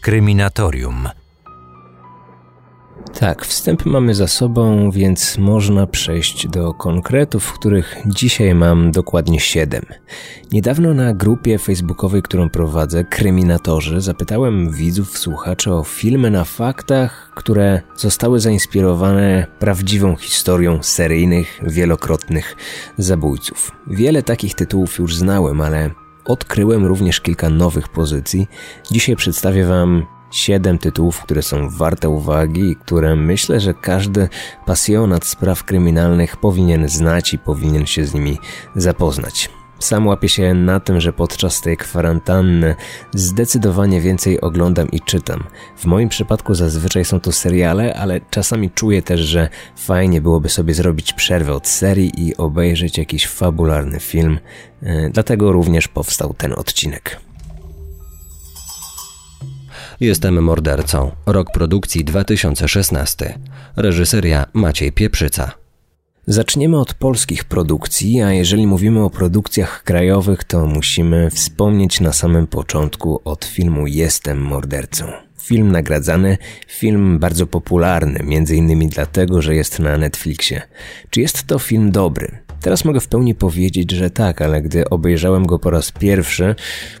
Kryminatorium. Tak, wstęp mamy za sobą, więc można przejść do konkretów, których dzisiaj mam dokładnie 7. Niedawno na grupie facebookowej, którą prowadzę, Kryminatorzy, zapytałem widzów, słuchaczy o filmy na faktach, które zostały zainspirowane prawdziwą historią seryjnych, wielokrotnych zabójców. Wiele takich tytułów już znałem, ale odkryłem również kilka nowych pozycji. Dzisiaj przedstawię Wam siedem tytułów, które są warte uwagi i które myślę, że każdy pasjonat spraw kryminalnych powinien znać i powinien się z nimi zapoznać. Sam łapię się na tym, że podczas tej kwarantanny zdecydowanie więcej oglądam i czytam. W moim przypadku zazwyczaj są to seriale, ale czasami czuję też, że fajnie byłoby sobie zrobić przerwę od serii i obejrzeć jakiś fabularny film. E, dlatego również powstał ten odcinek. Jestem mordercą. Rok produkcji 2016. Reżyseria Maciej Pieprzyca. Zaczniemy od polskich produkcji, a jeżeli mówimy o produkcjach krajowych, to musimy wspomnieć na samym początku od filmu Jestem mordercą. Film nagradzany, film bardzo popularny, między innymi dlatego, że jest na Netflixie. Czy jest to film dobry? Teraz mogę w pełni powiedzieć, że tak, ale gdy obejrzałem go po raz pierwszy,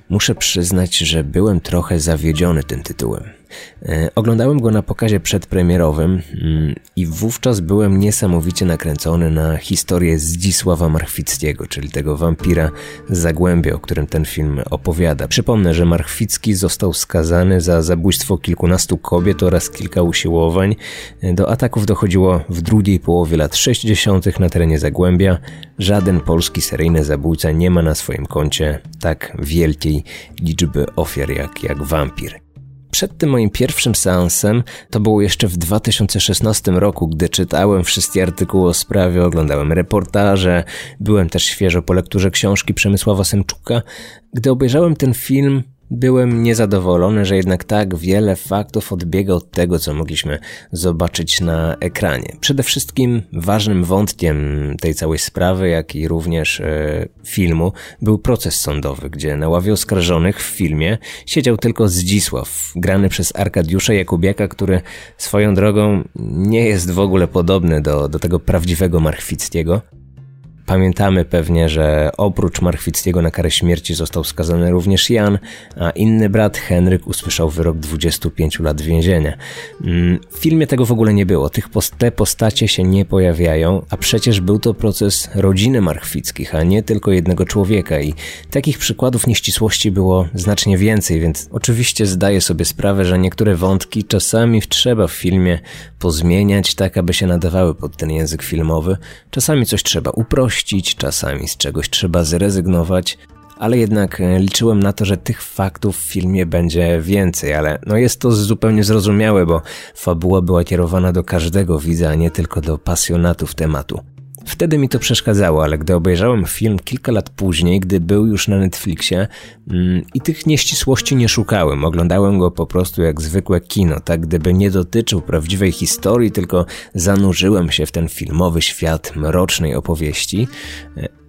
muszę przyznać, że byłem trochę zawiedziony tym tytułem. E, oglądałem go na pokazie przedpremierowym mm, i wówczas byłem niesamowicie nakręcony na historię Zdzisława Marchwickiego, czyli tego wampira z Zagłębia, o którym ten film opowiada. Przypomnę, że Marchwicki został skazany za zabójstwo kilkunastu kobiet oraz kilka usiłowań. E, do ataków dochodziło w drugiej połowie lat 60. na terenie Zagłębia. Żaden polski seryjny zabójca nie ma na swoim koncie tak wielkiej liczby ofiar jak, jak wampir. Przed tym moim pierwszym seansem, to było jeszcze w 2016 roku, gdy czytałem wszystkie artykuły o sprawie, oglądałem reportaże, byłem też świeżo po lekturze książki Przemysława Semczuka. Gdy obejrzałem ten film, Byłem niezadowolony, że jednak tak wiele faktów odbiega od tego, co mogliśmy zobaczyć na ekranie. Przede wszystkim ważnym wątkiem tej całej sprawy, jak i również e, filmu, był proces sądowy, gdzie na ławie oskarżonych w filmie siedział tylko Zdzisław, grany przez Arkadiusza Jakubiaka, który swoją drogą nie jest w ogóle podobny do, do tego prawdziwego Marchwickiego. Pamiętamy pewnie, że oprócz Marchwickiego na karę śmierci został skazany również Jan, a inny brat Henryk usłyszał wyrok 25 lat więzienia. Mm, w filmie tego w ogóle nie było. Tych post te postacie się nie pojawiają, a przecież był to proces rodziny Marchwickich, a nie tylko jednego człowieka i takich przykładów nieścisłości było znacznie więcej, więc oczywiście zdaję sobie sprawę, że niektóre wątki czasami trzeba w filmie pozmieniać tak, aby się nadawały pod ten język filmowy. Czasami coś trzeba uprościć, czasami z czegoś trzeba zrezygnować, ale jednak e, liczyłem na to, że tych faktów w filmie będzie więcej, ale no jest to zupełnie zrozumiałe, bo fabuła była kierowana do każdego widza, a nie tylko do pasjonatów tematu. Wtedy mi to przeszkadzało, ale gdy obejrzałem film kilka lat później, gdy był już na Netflixie mm, i tych nieścisłości nie szukałem, oglądałem go po prostu jak zwykłe kino, tak gdyby nie dotyczył prawdziwej historii, tylko zanurzyłem się w ten filmowy świat mrocznej opowieści.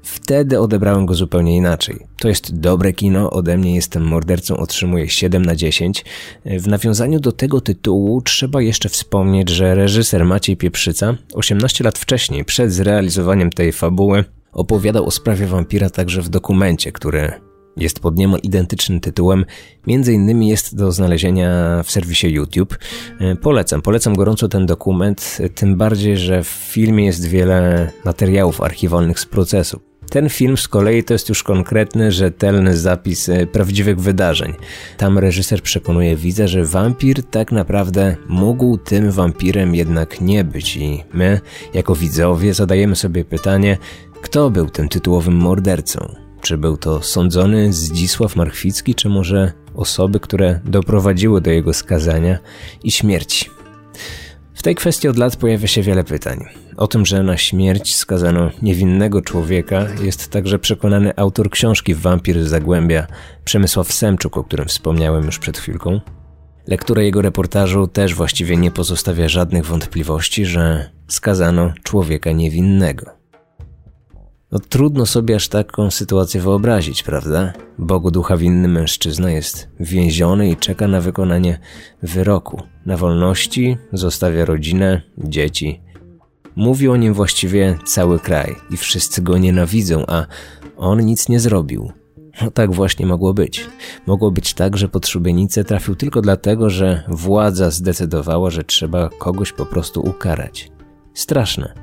Wtedy odebrałem go zupełnie inaczej. To jest dobre kino, ode mnie jestem mordercą, otrzymuję 7 na 10. W nawiązaniu do tego tytułu trzeba jeszcze wspomnieć, że reżyser Maciej Pieprzyca 18 lat wcześniej, przed zrealizowaniem tej fabuły, opowiadał o sprawie wampira także w dokumencie, który jest pod niemal identycznym tytułem. Między innymi jest do znalezienia w serwisie YouTube. Polecam, polecam gorąco ten dokument, tym bardziej, że w filmie jest wiele materiałów archiwalnych z procesu. Ten film z kolei to jest już konkretny, rzetelny zapis e, prawdziwych wydarzeń. Tam reżyser przekonuje widza, że wampir tak naprawdę mógł tym wampirem jednak nie być i my, jako widzowie, zadajemy sobie pytanie, kto był tym tytułowym mordercą? Czy był to sądzony Zdzisław Marchwicki, czy może osoby, które doprowadziły do jego skazania i śmierci? W tej kwestii od lat pojawia się wiele pytań. O tym, że na śmierć skazano niewinnego człowieka, jest także przekonany autor książki Wampir Zagłębia, Przemysław Semczuk, o którym wspomniałem już przed chwilką. Lektura jego reportażu też właściwie nie pozostawia żadnych wątpliwości, że skazano człowieka niewinnego. No trudno sobie aż taką sytuację wyobrazić, prawda? Bogu ducha winny mężczyzna jest więziony i czeka na wykonanie wyroku. Na wolności zostawia rodzinę, dzieci. Mówi o nim właściwie cały kraj i wszyscy go nienawidzą, a on nic nie zrobił. No tak właśnie mogło być. Mogło być tak, że pod szubienicę trafił tylko dlatego, że władza zdecydowała, że trzeba kogoś po prostu ukarać. Straszne.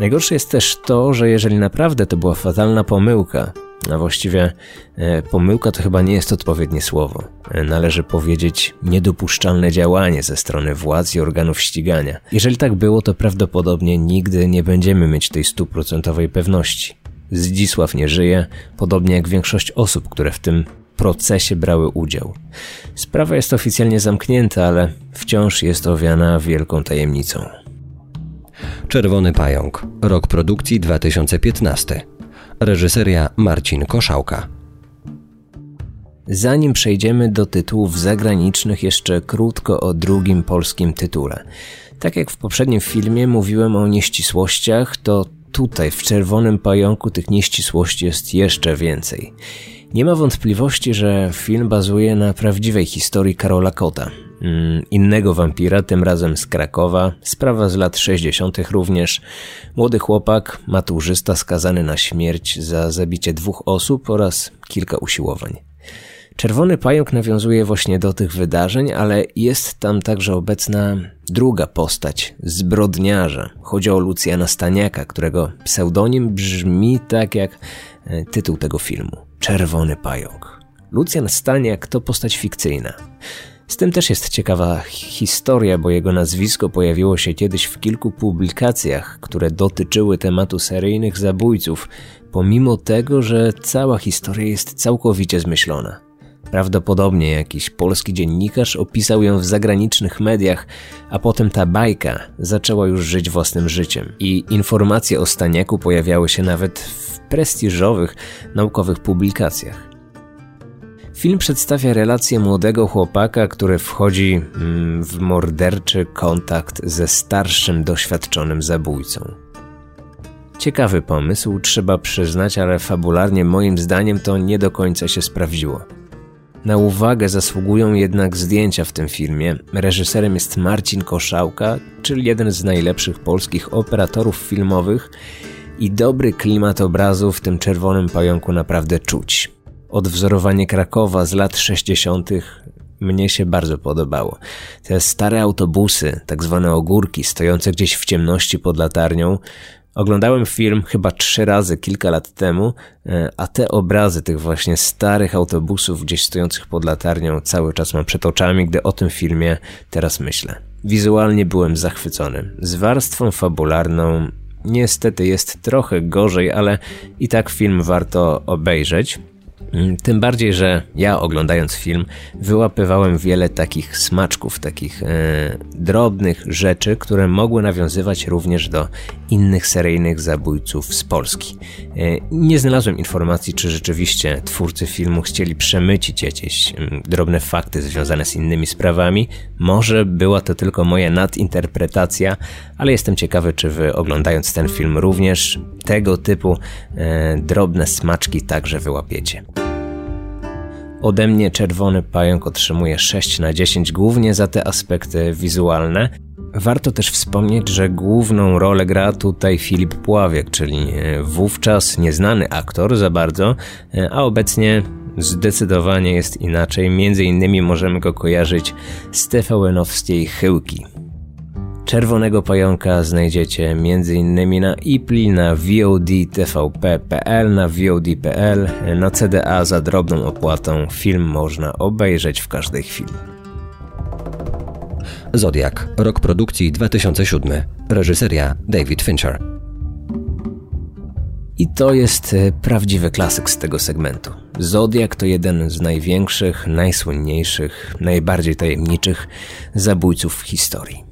Najgorsze jest też to, że jeżeli naprawdę to była fatalna pomyłka, a właściwie e, pomyłka to chyba nie jest odpowiednie słowo. E, należy powiedzieć niedopuszczalne działanie ze strony władz i organów ścigania. Jeżeli tak było, to prawdopodobnie nigdy nie będziemy mieć tej stuprocentowej pewności. Zdzisław nie żyje, podobnie jak większość osób, które w tym procesie brały udział. Sprawa jest oficjalnie zamknięta, ale wciąż jest owiana wielką tajemnicą. Czerwony Pająk, rok produkcji 2015. Reżyseria Marcin Koszałka. Zanim przejdziemy do tytułów zagranicznych, jeszcze krótko o drugim polskim tytule. Tak jak w poprzednim filmie mówiłem o nieścisłościach, to tutaj w Czerwonym Pająku tych nieścisłości jest jeszcze więcej. Nie ma wątpliwości, że film bazuje na prawdziwej historii Karola Kota, mm, innego wampira, tym razem z Krakowa, sprawa z lat 60. również. Młody chłopak, maturzysta skazany na śmierć za zabicie dwóch osób oraz kilka usiłowań. Czerwony pająk nawiązuje właśnie do tych wydarzeń, ale jest tam także obecna druga postać, zbrodniarza. Chodzi o Lucjana Staniaka, którego pseudonim brzmi tak jak tytuł tego filmu. Czerwony pająk. Lucjan Staniak to postać fikcyjna. Z tym też jest ciekawa historia, bo jego nazwisko pojawiło się kiedyś w kilku publikacjach, które dotyczyły tematu seryjnych zabójców, pomimo tego, że cała historia jest całkowicie zmyślona. Prawdopodobnie jakiś polski dziennikarz opisał ją w zagranicznych mediach, a potem ta bajka zaczęła już żyć własnym życiem i informacje o Staniaku pojawiały się nawet w prestiżowych naukowych publikacjach. Film przedstawia relację młodego chłopaka, który wchodzi mm, w morderczy kontakt ze starszym, doświadczonym zabójcą. Ciekawy pomysł, trzeba przyznać, ale fabularnie moim zdaniem to nie do końca się sprawdziło. Na uwagę zasługują jednak zdjęcia w tym filmie. Reżyserem jest Marcin Koszałka, czyli jeden z najlepszych polskich operatorów filmowych i dobry klimat obrazu w tym czerwonym pająku naprawdę czuć. Odwzorowanie Krakowa z lat 60. mnie się bardzo podobało. Te stare autobusy, tak zwane ogórki, stojące gdzieś w ciemności pod latarnią, Oglądałem film chyba trzy razy kilka lat temu, e, a te obrazy tych właśnie starych autobusów gdzieś stojących pod latarnią cały czas mam przed oczami, gdy o tym filmie teraz myślę. Wizualnie byłem zachwycony. Z warstwą fabularną niestety jest trochę gorzej, ale i tak film warto obejrzeć. Mm, tym bardziej, że ja oglądając film wyłapywałem wiele takich smaczków, takich e, drobnych rzeczy, które mogły nawiązywać również do innych seryjnych zabójców z Polski. E, nie znalazłem informacji, czy rzeczywiście twórcy filmu chcieli przemycić jakieś mm, drobne fakty związane z innymi sprawami. Może była to tylko moja nadinterpretacja, ale jestem ciekawy, czy wy oglądając ten film również tego typu e, drobne smaczki także wyłapiecie. Ode mnie Czerwony Pająk otrzymuje 6 na 10 głównie za te aspekty wizualne. Warto też wspomnieć, że główną rolę gra tutaj Filip Pławiek, czyli e, wówczas nieznany aktor za bardzo, e, a obecnie zdecydowanie jest inaczej. Między innymi możemy go kojarzyć z TVN-owskiej Chyłki. Czerwonego Pająka znajdziecie m.in. na IPLI, na VOD TVP.pl, na VOD.pl, na CDA za drobną opłatą. Film można obejrzeć w każdej chwili. Zodiak, rok produkcji 2007. Reżyseria David Fincher. I to jest e, prawdziwy klasyk z tego segmentu. Zodiak to jeden z największych, najsłynniejszych, najbardziej tajemniczych zabójców w historii.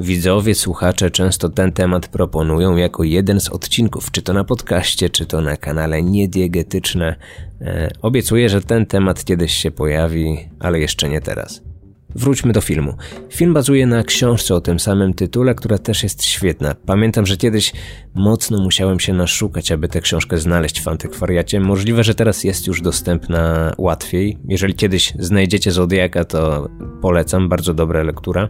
Widzowie, słuchacze często ten temat proponują jako jeden z odcinków, czy to na podcaście, czy to na kanale Niediegetyczne. E, obiecuję, że ten temat kiedyś się pojawi, ale jeszcze nie teraz. wróćmy do filmu. Film bazuje na książce o tym samym tytule, która też jest świetna. Pamiętam, że kiedyś mocno musiałem się naszukać, aby tę książkę znaleźć w antykwariacie. Możliwe, że teraz jest już dostępna łatwiej. Jeżeli kiedyś znajdziecie Zodiaka, to polecam, bardzo dobra lektura.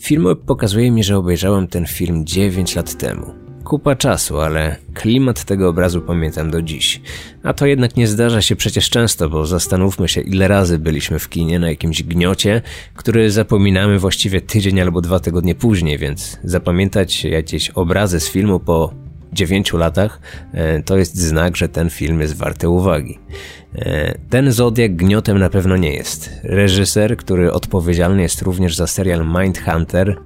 Film pokazuje mi, że obejrzałem ten film 9 lat temu kupa czasu, ale klimat tego obrazu pamiętam do dziś. A to jednak nie zdarza się przecież często, bo zastanówmy się, ile razy byliśmy w kinie na jakimś gniocie, który zapominamy właściwie tydzień albo dwa tygodnie później, więc zapamiętać jakieś obrazy z filmu po dziewięciu latach, e, to jest znak, że ten film jest warty uwagi. E, ten Zodiak gniotem na pewno nie jest. Reżyser, który odpowiedzialny jest również za serial Mindhunter,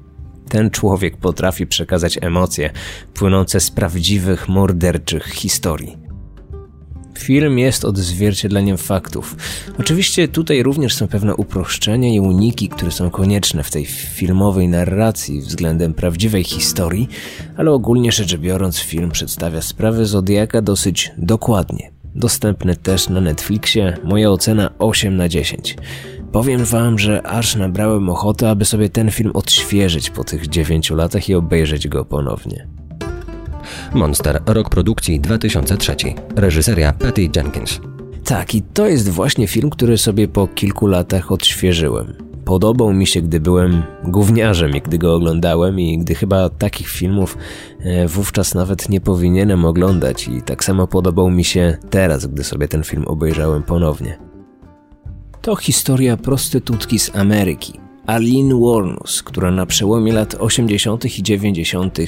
ten człowiek potrafi przekazać emocje płynące z prawdziwych, morderczych historii. Film jest odzwierciedleniem faktów. Oczywiście tutaj również są pewne uproszczenia i uniki, które są konieczne w tej filmowej narracji względem prawdziwej historii, ale ogólnie rzecz biorąc film przedstawia sprawę Zodiaka dosyć dokładnie. Dostępny też na Netflixie, moja ocena 8 na 10. Powiem wam, że aż nabrałem ochoty, aby sobie ten film odświeżyć po tych 9 latach i obejrzeć go ponownie. Monster, rok produkcji 2003. Reżyseria Patty Jenkins. Tak, i to jest właśnie film, który sobie po kilku latach odświeżyłem. Podobał mi się, gdy byłem gówniarzem i gdy go oglądałem i gdy chyba takich filmów e, wówczas nawet nie powinienem oglądać i tak samo podobał mi się teraz, gdy sobie ten film obejrzałem ponownie. To historia prostytutki z Ameryki, Arlene Warnus, która na przełomie lat 80. i 90.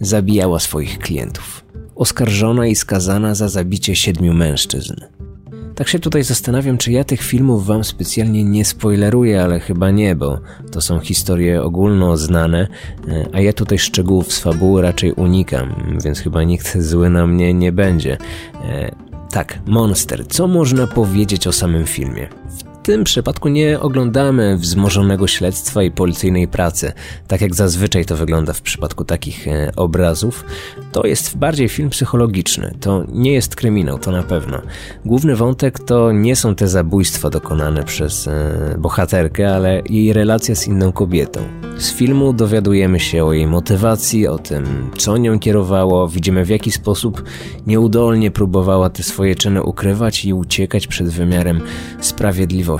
zabijała swoich klientów. Oskarżona i skazana za zabicie siedmiu mężczyzn. Tak się tutaj zastanawiam, czy ja tych filmów wam specjalnie nie spoileruję, ale chyba nie, bo to są historie ogólno znane, e, a ja tutaj szczegółów z fabuły raczej unikam, więc chyba nikt zły na mnie nie będzie. E, tak, Monster. Co można powiedzieć o samym filmie? Tym przypadku nie oglądamy wzmożonego śledztwa i policyjnej pracy, tak jak zazwyczaj to wygląda w przypadku takich e, obrazów. To jest bardziej film psychologiczny, to nie jest kryminał, to na pewno. Główny wątek to nie są te zabójstwa dokonane przez e, bohaterkę, ale jej relacja z inną kobietą. Z filmu dowiadujemy się o jej motywacji, o tym, co nią kierowało, widzimy w jaki sposób nieudolnie próbowała te swoje czyny ukrywać i uciekać przed wymiarem sprawiedliwości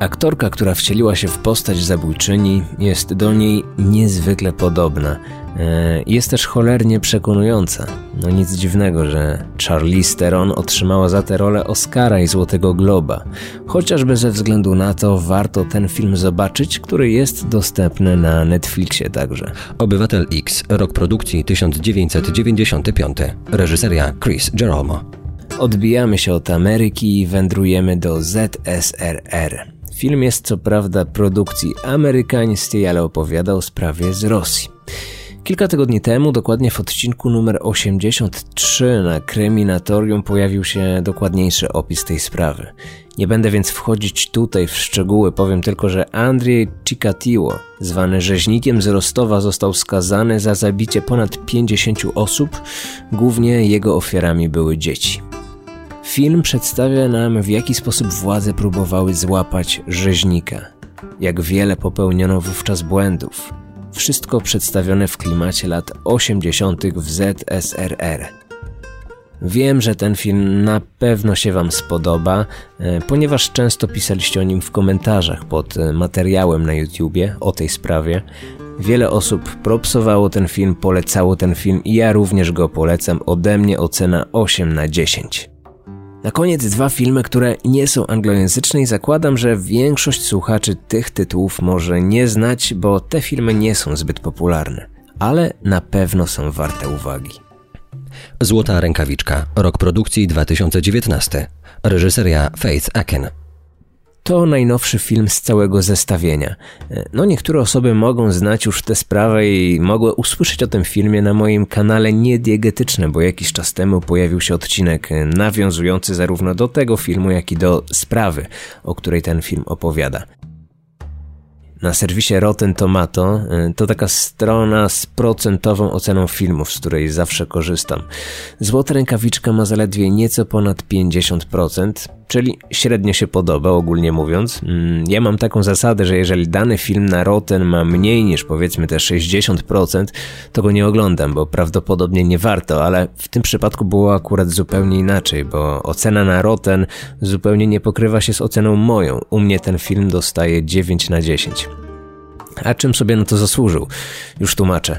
Aktorka, która wcieliła się w postać zabójczyni, jest do niej niezwykle podobna. E, jest też cholernie przekonująca. No nic dziwnego, że Charlize Theron otrzymała za tę rolę Oscara i Złotego Globa. Chociażby ze względu na to warto ten film zobaczyć, który jest dostępny na Netflixie także. Obywatel X, rok produkcji 1995. Reżyseria Chris Geromo. Odbijamy się od Ameryki i wędrujemy do ZSRR. Film jest co prawda produkcji amerykańskiej, ale opowiada o sprawie z Rosji. Kilka tygodni temu, dokładnie w odcinku numer 83 na Kryminatorium pojawił się dokładniejszy opis tej sprawy. Nie będę więc wchodzić tutaj w szczegóły, powiem tylko, że Andrzej Cikatiło, zwany rzeźnikiem z Rostowa, został skazany za zabicie ponad 50 osób, głównie jego ofiarami były dzieci. Film przedstawia nam, w jaki sposób władze próbowały złapać rzeźnika, jak wiele popełniono wówczas błędów. Wszystko przedstawione w klimacie lat 80. w ZSRR. Wiem, że ten film na pewno się Wam spodoba, e, ponieważ często pisaliście o nim w komentarzach pod e, materiałem na YouTubie o tej sprawie. Wiele osób propsowało ten film, polecało ten film i ja również go polecam. Ode mnie ocena 8 na 10. Na koniec dwa filmy, które nie są anglojęzyczne i zakładam, że większość słuchaczy tych tytułów może nie znać, bo te filmy nie są zbyt popularne, ale na pewno są warte uwagi. Złota rękawiczka, rok produkcji 2019. Reżyseria Faith Aken. To najnowszy film z całego zestawienia. No niektóre osoby mogą znać już tę sprawę i mogły usłyszeć o tym filmie na moim kanale Niediegetyczne, bo jakiś czas temu pojawił się odcinek nawiązujący zarówno do tego filmu, jak i do sprawy, o której ten film opowiada na serwisie Rotten Tomato. Y, to taka strona z procentową oceną filmów, z której zawsze korzystam. Złota rękawiczka ma zaledwie nieco ponad 50%. Czyli średnio się podoba, ogólnie mówiąc. Mm, ja mam taką zasadę, że jeżeli dany film na Rotten ma mniej niż powiedzmy te 60%, to go nie oglądam, bo prawdopodobnie nie warto, ale w tym przypadku było akurat zupełnie inaczej, bo ocena na Rotten zupełnie nie pokrywa się z oceną moją. U mnie ten film dostaje 9 na 10. A czym sobie na to zasłużył? Już tłumaczę.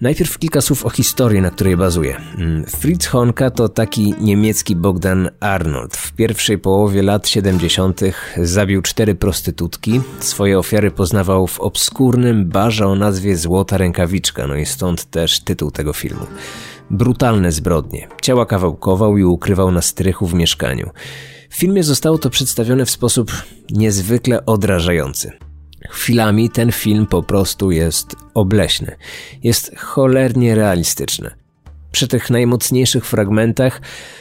Najpierw kilka słów o historii, na której bazuje. Mm, Fritz Honka to taki niemiecki Bogdan Arnold. W pierwszej połowie lat 70. zabił cztery prostytutki. Swoje ofiary poznawał w obskurnym barze o nazwie Złota Rękawiczka, no i stąd też tytuł tego filmu. Brutalne zbrodnie. Ciała kawałkował i ukrywał na strychu w mieszkaniu. W filmie zostało to przedstawione w sposób niezwykle odrażający. Chwilami ten film po prostu jest obleśny. Jest cholernie realistyczny. Przy tych najmocniejszych fragmentach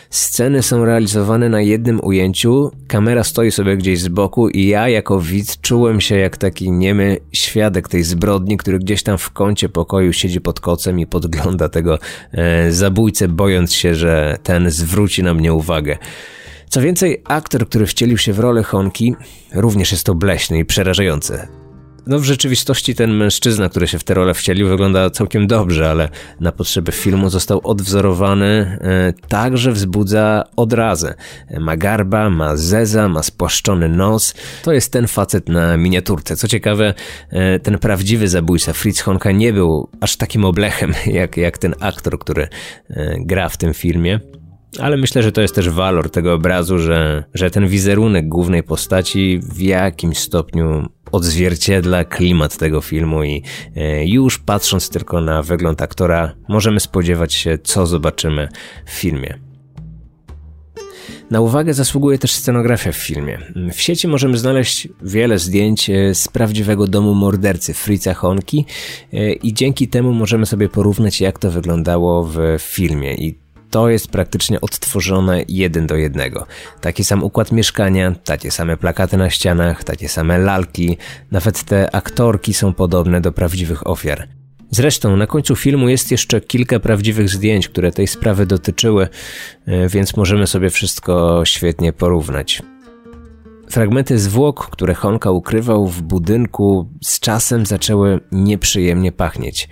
sceny są realizowane na jednym ujęciu, kamera stoi sobie gdzieś z boku i ja jako widz czułem się jak taki niemy świadek tej zbrodni, który gdzieś tam w kącie pokoju siedzi pod kocem i podgląda tego e, zabójcę, bojąc się, że ten zwróci na mnie uwagę. Co więcej, aktor, który wcielił się w rolę Honki, również jest to bleśny i przerażający. No w rzeczywistości ten mężczyzna, który się w tę rolę wcielił, wygląda całkiem dobrze, ale na potrzeby filmu został odwzorowany e, tak, że wzbudza odrazę. Ma garba, ma zeza, ma spłaszczony nos. To jest ten facet na miniaturce. Co ciekawe, e, ten prawdziwy zabójca Fritz Honka nie był aż takim oblechem, jak, jak ten aktor, który e, gra w tym filmie. Ale myślę, że to jest też walor tego obrazu, że, że ten wizerunek głównej postaci w jakimś stopniu odzwierciedla klimat tego filmu i e, już patrząc tylko na wygląd aktora, możemy spodziewać się, co zobaczymy w filmie. Na uwagę zasługuje też scenografia w filmie. W sieci możemy znaleźć wiele zdjęć e, z prawdziwego domu mordercy Fritza Honki e, i dzięki temu możemy sobie porównać jak to wyglądało w filmie i to jest praktycznie odtworzone jeden do jednego. Taki sam układ mieszkania, takie same plakaty na ścianach, takie same lalki, nawet te aktorki są podobne do prawdziwych ofiar. Zresztą na końcu filmu jest jeszcze kilka prawdziwych zdjęć, które tej sprawy dotyczyły, e, więc możemy sobie wszystko świetnie porównać. Fragmenty zwłok, które Honka ukrywał w budynku, z czasem zaczęły nieprzyjemnie pachnieć.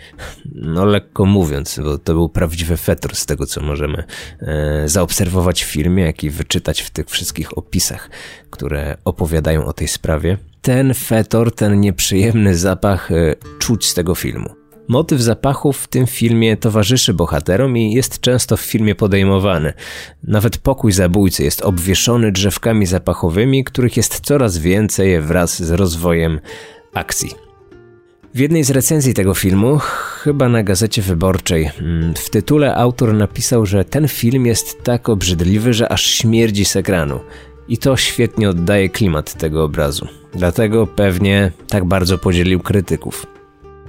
No lekko mówiąc, bo to był prawdziwy fetr z tego, co możemy e, zaobserwować w filmie, jak i wyczytać w tych wszystkich opisach, które opowiadają o tej sprawie. Ten fetor, ten nieprzyjemny zapach e, czuć z tego filmu. Motyw zapachów w tym filmie towarzyszy bohaterom i jest często w filmie podejmowany. Nawet pokój zabójcy jest obwieszony drzewkami zapachowymi, których jest coraz więcej wraz z rozwojem akcji. W jednej z recenzji tego filmu, chyba na gazecie wyborczej, mm, w tytule autor napisał, że ten film jest tak obrzydliwy, że aż śmierdzi z ekranu. I to świetnie oddaje klimat tego obrazu. Dlatego pewnie tak bardzo podzielił krytyków.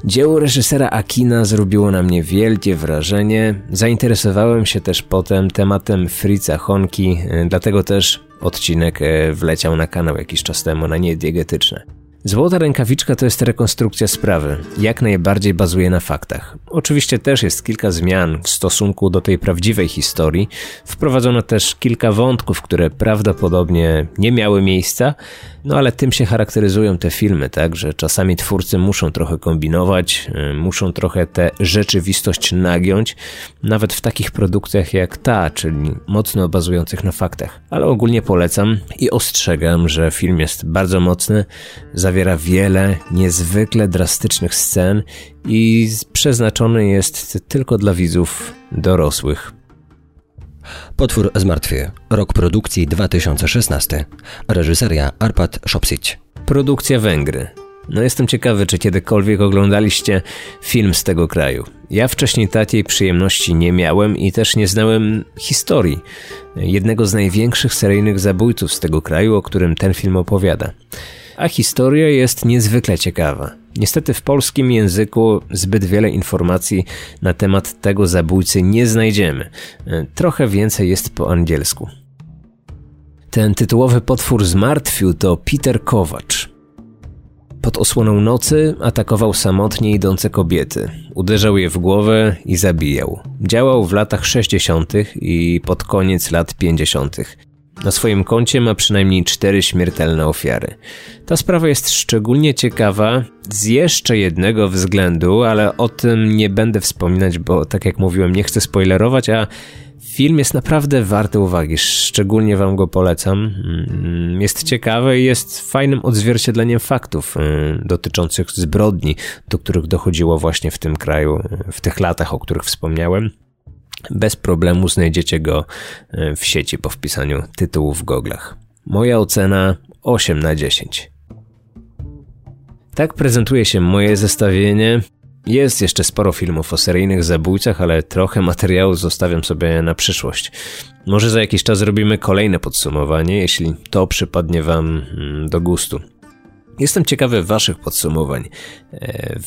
Dzieło reżysera Akina zrobiło na mnie wielkie wrażenie. Zainteresowałem się też potem tematem Fritza Honki, e, dlatego też odcinek e, wleciał na kanał jakiś czas temu na niediegetyczne. Złota rękawiczka to jest rekonstrukcja sprawy, jak najbardziej bazuje na faktach. Oczywiście też jest kilka zmian w stosunku do tej prawdziwej historii. Wprowadzono też kilka wątków, które prawdopodobnie nie miały miejsca, no ale tym się charakteryzują te filmy, tak, że czasami twórcy muszą trochę kombinować, y, muszą trochę tę rzeczywistość nagiąć, nawet w takich produkcjach jak ta, czyli mocno bazujących na faktach. Ale ogólnie polecam i ostrzegam, że film jest bardzo mocny, zawiera wiele niezwykle drastycznych scen i przeznaczony jest tylko dla widzów dorosłych. Potwór zmartwie. Rok produkcji 2016. Reżyseria Arpad Szopsić. Produkcja Węgry. No jestem ciekawy, czy kiedykolwiek oglądaliście film z tego kraju. Ja wcześniej takiej przyjemności nie miałem i też nie znałem historii jednego z największych seryjnych zabójców z tego kraju, o którym ten film opowiada a historia jest niezwykle ciekawa. Niestety w polskim języku zbyt wiele informacji na temat tego zabójcy nie znajdziemy. Trochę więcej jest po angielsku. Ten tytułowy potwór zmartwił to Peter Kowacz. Pod osłoną nocy atakował samotnie idące kobiety. Uderzał je w głowę i zabijał. Działał w latach 60. i pod koniec lat 50. Na swoim koncie ma przynajmniej cztery śmiertelne ofiary. Ta sprawa jest szczególnie ciekawa z jeszcze jednego względu, ale o tym nie będę wspominać, bo tak jak mówiłem, nie chcę spoilerować, a Film jest naprawdę warty uwagi, szczególnie Wam go polecam. Mm, jest ciekawy i jest fajnym odzwierciedleniem faktów y, dotyczących zbrodni, do których dochodziło właśnie w tym kraju, y, w tych latach, o których wspomniałem. Bez problemu znajdziecie go y, w sieci po wpisaniu tytułu w goglach. Moja ocena 8 na 10. Tak prezentuje się moje zestawienie. Jest jeszcze sporo filmów o seryjnych zabójcach, ale trochę materiału zostawiam sobie na przyszłość. Może za jakiś czas zrobimy kolejne podsumowanie, jeśli to przypadnie Wam mm, do gustu. Jestem ciekawy Waszych podsumowań. E,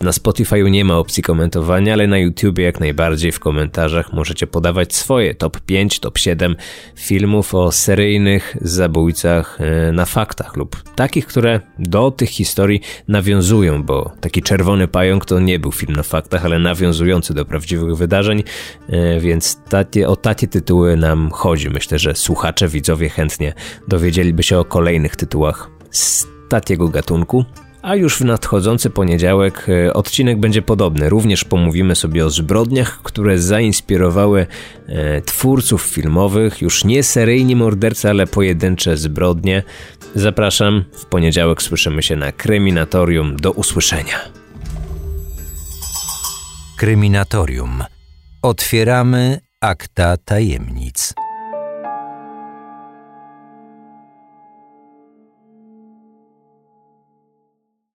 na Spotify nie ma opcji komentowania, ale na YouTube jak najbardziej w komentarzach możecie podawać swoje top 5, top 7 filmów o seryjnych zabójcach e, na faktach lub takich, które do tych historii nawiązują, bo taki Czerwony Pająk to nie był film na faktach, ale nawiązujący do prawdziwych wydarzeń, e, więc takie, o takie tytuły nam chodzi. Myślę, że słuchacze, widzowie chętnie dowiedzieliby się o kolejnych tytułach z takiego gatunku. A już w nadchodzący poniedziałek e, odcinek będzie podobny. Również pomówimy sobie o zbrodniach, które zainspirowały e, twórców filmowych, już nie seryjni mordercy, ale pojedyncze zbrodnie. Zapraszam, w poniedziałek słyszymy się na Kryminatorium. Do usłyszenia. Kryminatorium. Otwieramy akta tajemnic.